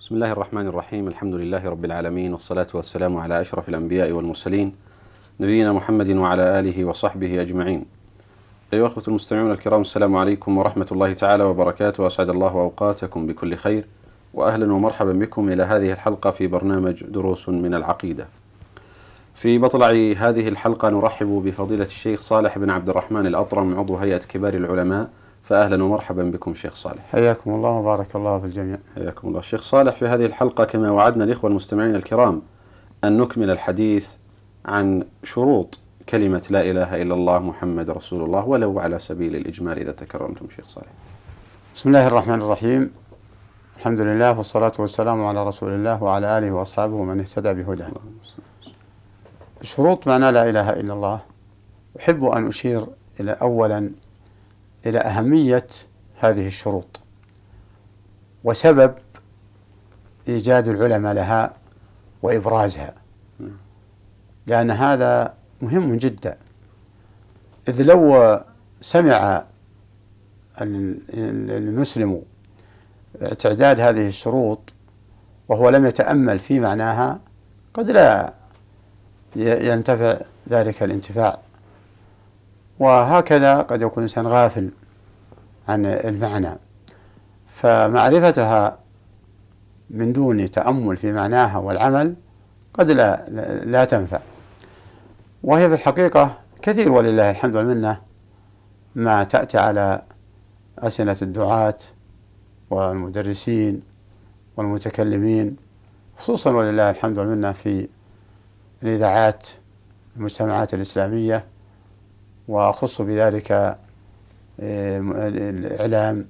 بسم الله الرحمن الرحيم الحمد لله رب العالمين والصلاة والسلام على أشرف الأنبياء والمرسلين نبينا محمد وعلى آله وصحبه أجمعين أيها الأخوة المستمعون الكرام السلام عليكم ورحمة الله تعالى وبركاته وأسعد الله أوقاتكم بكل خير وأهلا ومرحبا بكم إلى هذه الحلقة في برنامج دروس من العقيدة في مطلع هذه الحلقة نرحب بفضيلة الشيخ صالح بن عبد الرحمن الأطرم عضو هيئة كبار العلماء فأهلا ومرحبا بكم شيخ صالح. حياكم الله وبارك الله في الجميع. حياكم الله. شيخ صالح في هذه الحلقة كما وعدنا الإخوة المستمعين الكرام أن نكمل الحديث عن شروط كلمة لا إله إلا الله محمد رسول الله ولو على سبيل الإجمال إذا تكرمتم شيخ صالح. بسم الله الرحمن الرحيم. الحمد لله والصلاة والسلام على رسول الله وعلى آله وأصحابه ومن اهتدى بهداه. شروط معنى لا إله إلا الله. أحب أن أشير إلى أولا إلى أهمية هذه الشروط. وسبب إيجاد العلماء لها وإبرازها. لأن هذا مهم جدا. إذ لو سمع المسلم اعتداد هذه الشروط وهو لم يتأمل في معناها قد لا ينتفع ذلك الانتفاع. وهكذا قد يكون الإنسان غافل عن المعنى. فمعرفتها من دون تأمل في معناها والعمل قد لا لا تنفع. وهي في الحقيقة كثير ولله الحمد والمنة ما تأتي على أسئلة الدعاة والمدرسين والمتكلمين خصوصا ولله الحمد والمنة في الإذاعات المجتمعات الإسلامية وأخص بذلك آه، الإعلام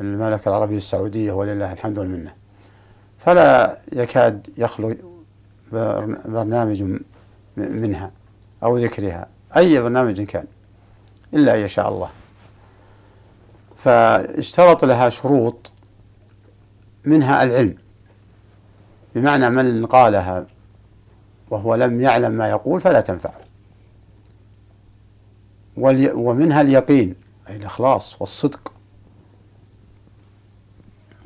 المملكة العربية السعودية ولله الحمد والمنة. فلا يكاد يخلو برنامج منها أو ذكرها. أي برنامج كان إلا أن يشاء الله. فاشترط لها شروط منها العلم. بمعنى من قالها وهو لم يعلم ما يقول فلا تنفعه. ومنها اليقين أي الإخلاص والصدق.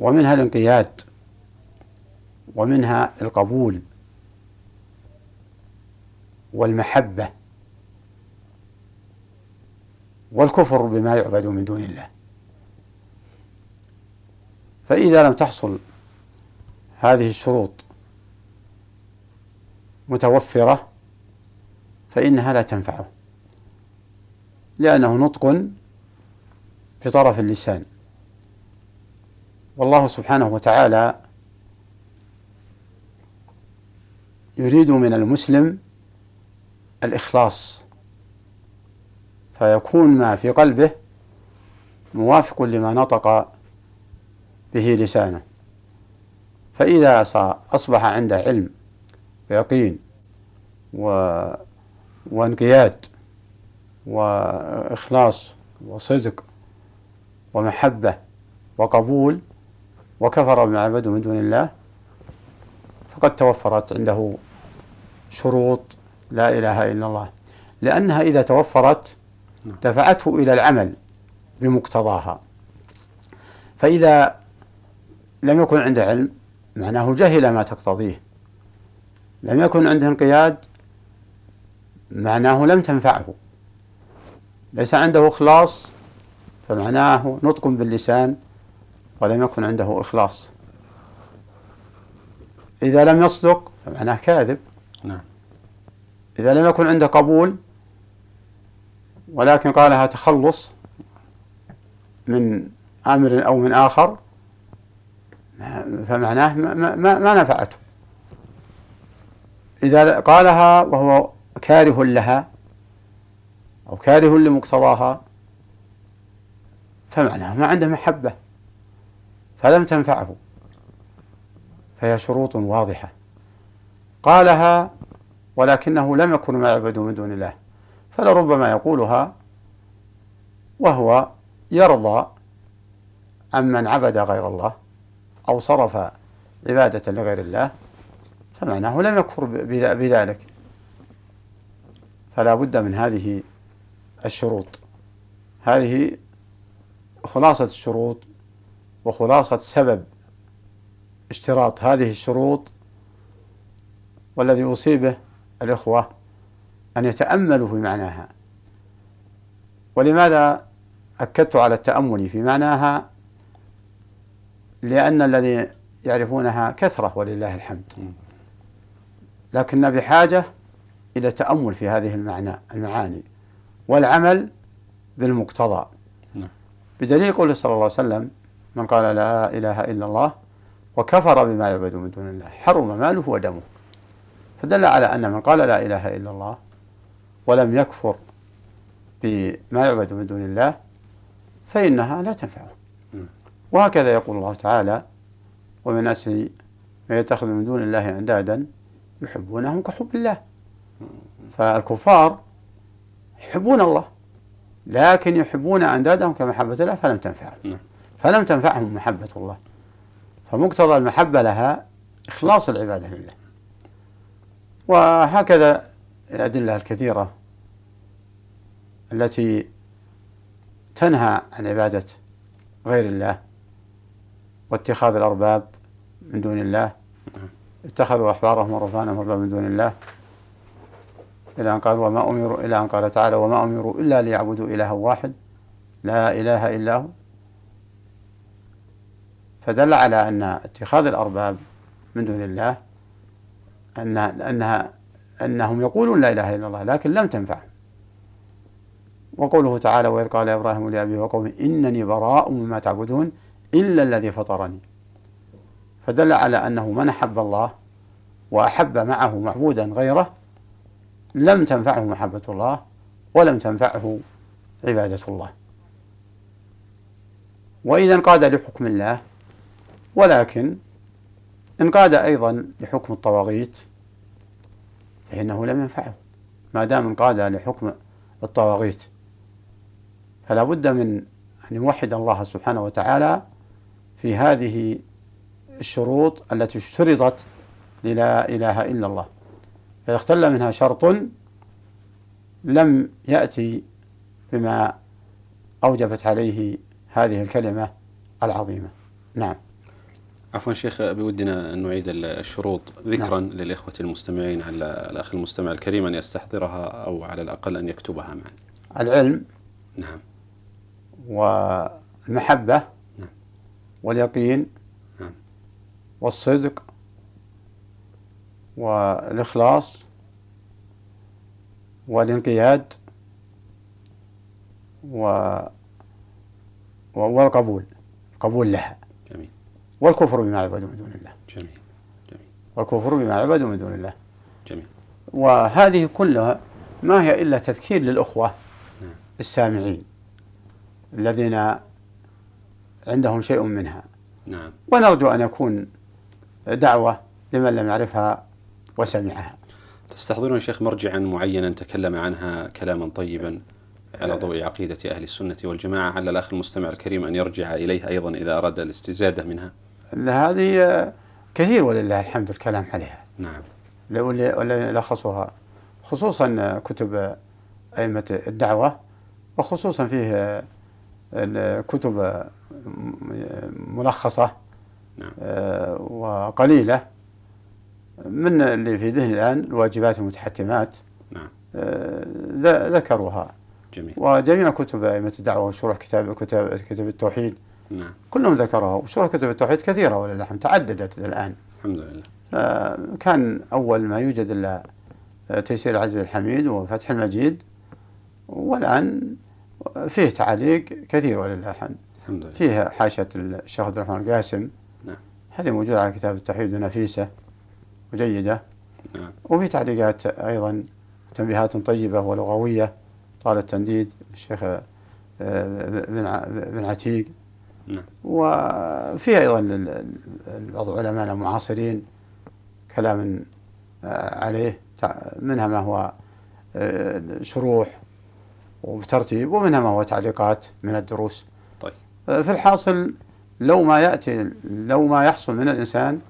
ومنها الانقياد. ومنها القبول. والمحبة. والكفر بما يعبد من دون الله. فإذا لم تحصل هذه الشروط متوفرة فإنها لا تنفعه. لأنه نطق بطرف اللسان. والله سبحانه وتعالى يريد من المسلم الإخلاص فيكون ما في قلبه موافق لما نطق به لسانه. فإذا أصبح عنده علم ويقين و... وانقياد وإخلاص وصدق ومحبة وقبول وكفر بما عبده من دون الله فقد توفرت عنده شروط لا إله إلا الله. لأنها إذا توفرت دفعته إلى العمل بمقتضاها. فإذا لم يكن عنده علم معناه جهل ما تقتضيه. لم يكن عنده انقياد معناه لم تنفعه. ليس عنده إخلاص فمعناه نطق باللسان ولم يكن عنده إخلاص. إذا لم يصدق فمعناه كاذب. نعم. إذا لم يكن عنده قبول ولكن قالها تخلص من أمر أو من آخر فمعناه ما, ما, ما نفعته. إذا قالها وهو كاره لها أو كاره لمقتضاها فمعناه ما عنده محبة فلم تنفعه. فهي شروط واضحة. قالها ولكنه لم يكن ما يعبد من دون الله. فلربما يقولها وهو يرضى عمن عبد غير الله أو صرف عبادة لغير الله فمعناه لم يكفر بذلك. فلا بد من هذه الشروط. هذه خلاصة الشروط وخلاصة سبب اشتراط هذه الشروط والذي أصيبه الإخوة أن يتأملوا في معناها. ولماذا أكدت على التأمل في معناها؟ لأن الذي يعرفونها كثرة ولله الحمد. لكننا بحاجة إلى تأمل في هذه المعنى المعاني. والعمل بالمقتضى. نعم. بدليل قوله صلى الله عليه وسلم من قال لا إله إلا الله وكفر بما يعبد من دون الله حرم ماله ودمه. فدل على أن من قال لا إله إلا الله ولم يكفر بما يعبد من دون الله فإنها لا تنفعه. نعم. وهكذا يقول الله تعالى ومن أسر ما يتخذ من دون الله أندادا يحبونهم كحب الله. فالكفار يحبون الله. لكن يحبون أندادهم كمحبة الله فلم تنفعهم. نعم. فلم تنفعهم محبة الله. فمقتضى المحبة لها إخلاص العبادة لله. وهكذا الأدلة الكثيرة التي تنهى عن عبادة غير الله واتخاذ الأرباب من دون الله. نعم. اتخذوا أحبارهم ورهبانهم من دون الله. إلى أن قال وما أمروا إلى أن قال تعالى وما أمروا إلا ليعبدوا إلها واحد لا إله إلا هو. فدل على أن اتخاذ الأرباب من دون الله أن أنها أنهم يقولون لا إله إلا الله لكن لم تنفعهم وقوله تعالى وإذ قال إبراهيم لأبيه وقومه إنني براء مما تعبدون إلا الذي فطرني. فدل على أنه من أحب الله وأحب معه معبودا غيره لم تنفعه محبة الله ولم تنفعه عبادة الله. وإذا انقاد لحكم الله ولكن انقاد أيضا لحكم الطواغيت فإنه لم ينفعه. ما دام انقاد لحكم الطواغيت فلا بد من أن يوحد الله سبحانه وتعالى في هذه الشروط التي اشترطت للا إله إلا الله. فإذا اختل منها شرط لم يأتي بما أوجبت عليه هذه الكلمة العظيمة. نعم. عفوا شيخ بودنا أن نعيد الشروط ذكرا نعم. للإخوة المستمعين على الأخ المستمع الكريم أن يستحضرها أو على الأقل أن يكتبها معا. العلم نعم. والمحبة نعم. واليقين نعم. والصدق والإخلاص والانقياد و والقبول القبول لها. جميل. والكفر بما يعبد من دون الله. جميل جميل. والكفر بما يعبد من دون الله. جميل. وهذه كلها ما هي إلا تذكير للأخوة نعم. السامعين الذين عندهم شيء منها. نعم. ونرجو أن يكون دعوة لمن لم يعرفها وسمعها. تستحضرون شيخ مرجعا معينا تكلم عنها كلاما طيبا على ضوء عقيدة أهل السنة والجماعة. على الأخ المستمع الكريم أن يرجع إليه أيضا إذا أراد الاستزادة منها. هذه كثير ولله الحمد الكلام عليها. نعم. ولا لخصها خصوصا كتب أئمة الدعوة وخصوصا فيه كتب ملخصة نعم. آه، وقليلة. من اللي في ذهني الآن الواجبات المتحتمات نعم. آه، ذكروها. جميل. وجميع كتب أئمة الدعوة وشروح كتاب كتاب كتب التوحيد نعم. كلهم ذكروها. وشروح كتب التوحيد كثيرة ولله الحمد تعددت الآن. الحمد لله. كان أول ما يوجد إلا تيسير العزيز الحميد وفتح المجيد. والآن فيه تعاليق كثير ولله الحمد الحمد لله. فيه حاشية الشيخ عبد الرحمن القاسم. نعم. هذه موجودة على كتاب التوحيد ونفيسة. وجيدة نعم. وفي تعليقات أيضا تنبيهات طيبة ولغوية طال التنديد الشيخ آه، بن عتيق. نعم. وفي أيضا بعض علماء المعاصرين كلام آه، عليه منها ما هو آه، شروح وبترتيب ومنها ما هو تعليقات من الدروس. طيب. في الحاصل لو ما يأتي لو ما يحصل من الإنسان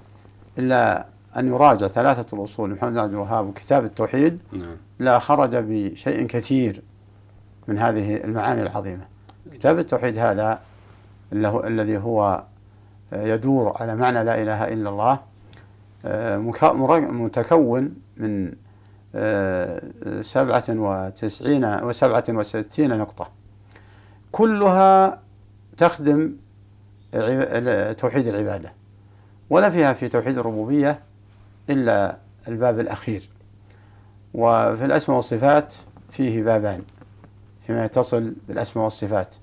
إلا أن يراجع ثلاثة الأصول محمد عبد الوهاب وكتاب التوحيد نعم. لا خرج بشيء كثير من هذه المعاني العظيمة. كتاب التوحيد هذا الذي هو يدور على معنى لا إله إلا الله آه، متكون من آه، سبعة وتسعين وسبعة وستين نقطة. كلها تخدم توحيد العبادة. ولا فيها في توحيد الربوبية إلا الباب الأخير وفي الأسماء والصفات فيه بابان فيما يتصل بالأسماء والصفات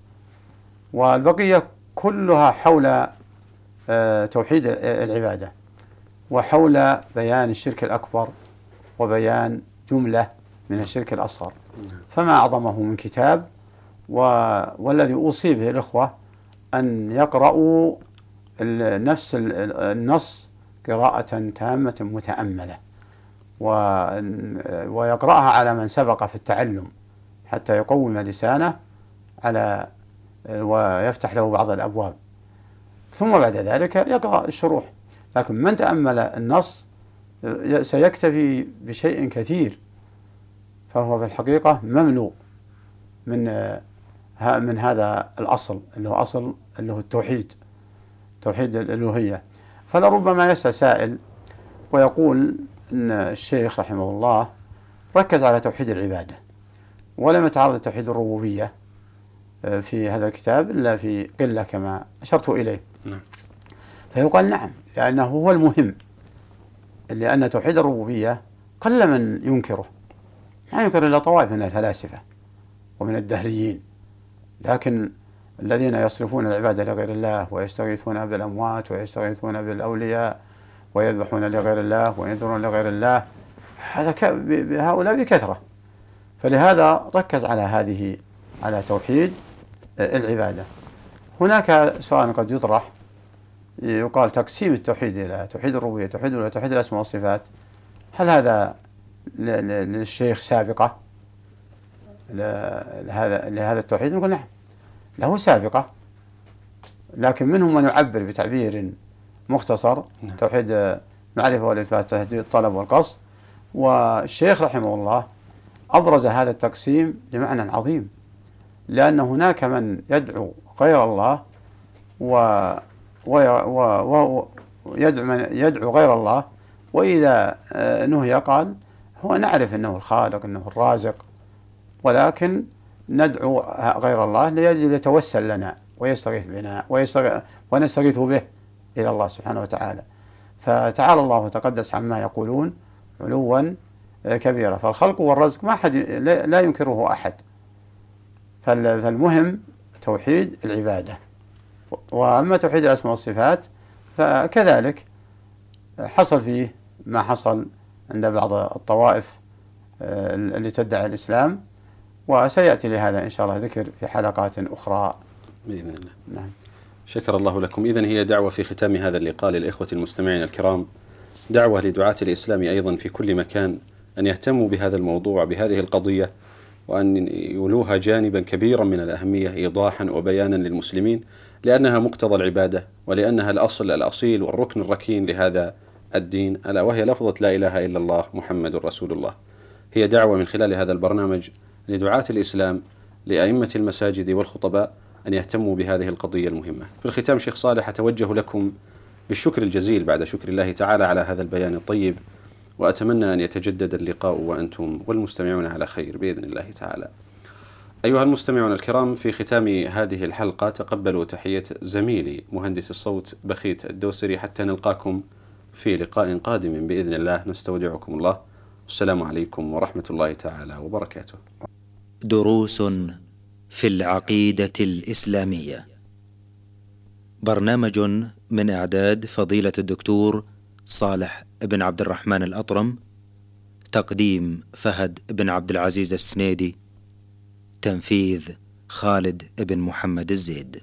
والبقية كلها حول آه، توحيد العبادة وحول بيان الشرك الأكبر وبيان جملة من الشرك الأصغر فما أعظمه من كتاب. والذي أوصي به الإخوة أن يقرأوا نفس ال- ال- النص قراءة تامة متأملة. ويقرأها على من سبق في التعلم حتى يقوم لسانه على ويفتح له بعض الأبواب ثم بعد ذلك يقرأ الشروح لكن من تأمل النص سيكتفي بشيء كثير فهو في الحقيقة مملوء من من هذا الأصل اللي هو أصل اللي هو التوحيد توحيد الألوهية فلربما يسأل سائل ويقول أن الشيخ رحمه الله ركز على توحيد العبادة ولم يتعرض لتوحيد الربوبية آه، في هذا الكتاب إلا في قلة كما أشرت إليه. نعم. فيقال نعم لأنه هو المهم لأن توحيد الربوبية قل من ينكره. ما ينكر إلا طوائف من الفلاسفة ومن الدهريين لكن الذين يصرفون العبادة لغير الله ويستغيثون بالأموات ويستغيثون بالأولياء ويذبحون لغير الله وينذرون لغير الله. هذا هؤلاء بكثرة. فلهذا ركز على هذه على توحيد آه، العبادة. هناك سؤال قد يطرح يقال تقسيم التوحيد إلى توحيد الربوبية توحيد الألوهية توحيد الأسماء والصفات. هل هذا للشيخ سابقة؟ لهذا لهذا التوحيد نقول نعم. له سابقة. لكن منهم من يعبر بتعبير مختصر نعم. توحيد آه، معرفة والإثبات توحيد الطلب والقصد. والشيخ رحمه الله أبرز هذا التقسيم لمعنى عظيم لأن هناك من يدعو غير الله و و- و- ويدعو من يدعو غير الله وإذا آه، نهي قال هو نعرف أنه الخالق أنه الرازق. ولكن ندعو غير الله ليجي يتوسل لنا ويستغيث بنا. ونستغيث به إلى الله سبحانه وتعالى. فتعالى الله وتقدس عما يقولون علوا آه، كبيرا. فالخلق والرزق ما حد لا ينكره أحد. فال- فالمهم توحيد العبادة. وأما توحيد الأسماء والصفات فكذلك حصل فيه ما حصل عند بعض الطوائف آه، اللي تدعي الإسلام. وسيأتي لهذا إن شاء الله ذكر في حلقات أخرى. بإذن الله. نعم. شكر الله لكم. إذن هي دعوة في ختام هذا اللقاء للإخوة المستمعين الكرام. دعوة لدعاة الإسلام أيضا في كل مكان أن يهتموا بهذا الموضوع بهذه القضية وأن يولوها جانبا كبيرا من الأهمية إيضاحا وبيانا للمسلمين لأنها مقتضى العبادة ولأنها الأصل الأصيل والركن الركين لهذا الدين ألا وهي لفظة لا إله إلا الله محمد رسول الله. هي دعوة من خلال هذا البرنامج لدعاة الإسلام لأئمة المساجد والخطباء أن يهتموا بهذه القضية المهمة. في الختام شيخ صالح أتوجه لكم بالشكر الجزيل بعد شكر الله تعالى على هذا البيان الطيب وأتمنى أن يتجدد اللقاء وأنتم والمستمعون على خير بإذن الله تعالى. أيها المستمعون الكرام في ختام هذه الحلقة تقبلوا تحية زميلي مهندس الصوت بخيت الدوسري حتى نلقاكم في لقاء قادم بإذن الله. نستودعكم الله. السلام عليكم ورحمة الله تعالى وبركاته. دروس في العقيدة الإسلامية. برنامج من إعداد فضيلة الدكتور صالح بن عبد الرحمن الأطرم تقديم فهد بن عبد العزيز السنيدي تنفيذ خالد بن محمد الزيد.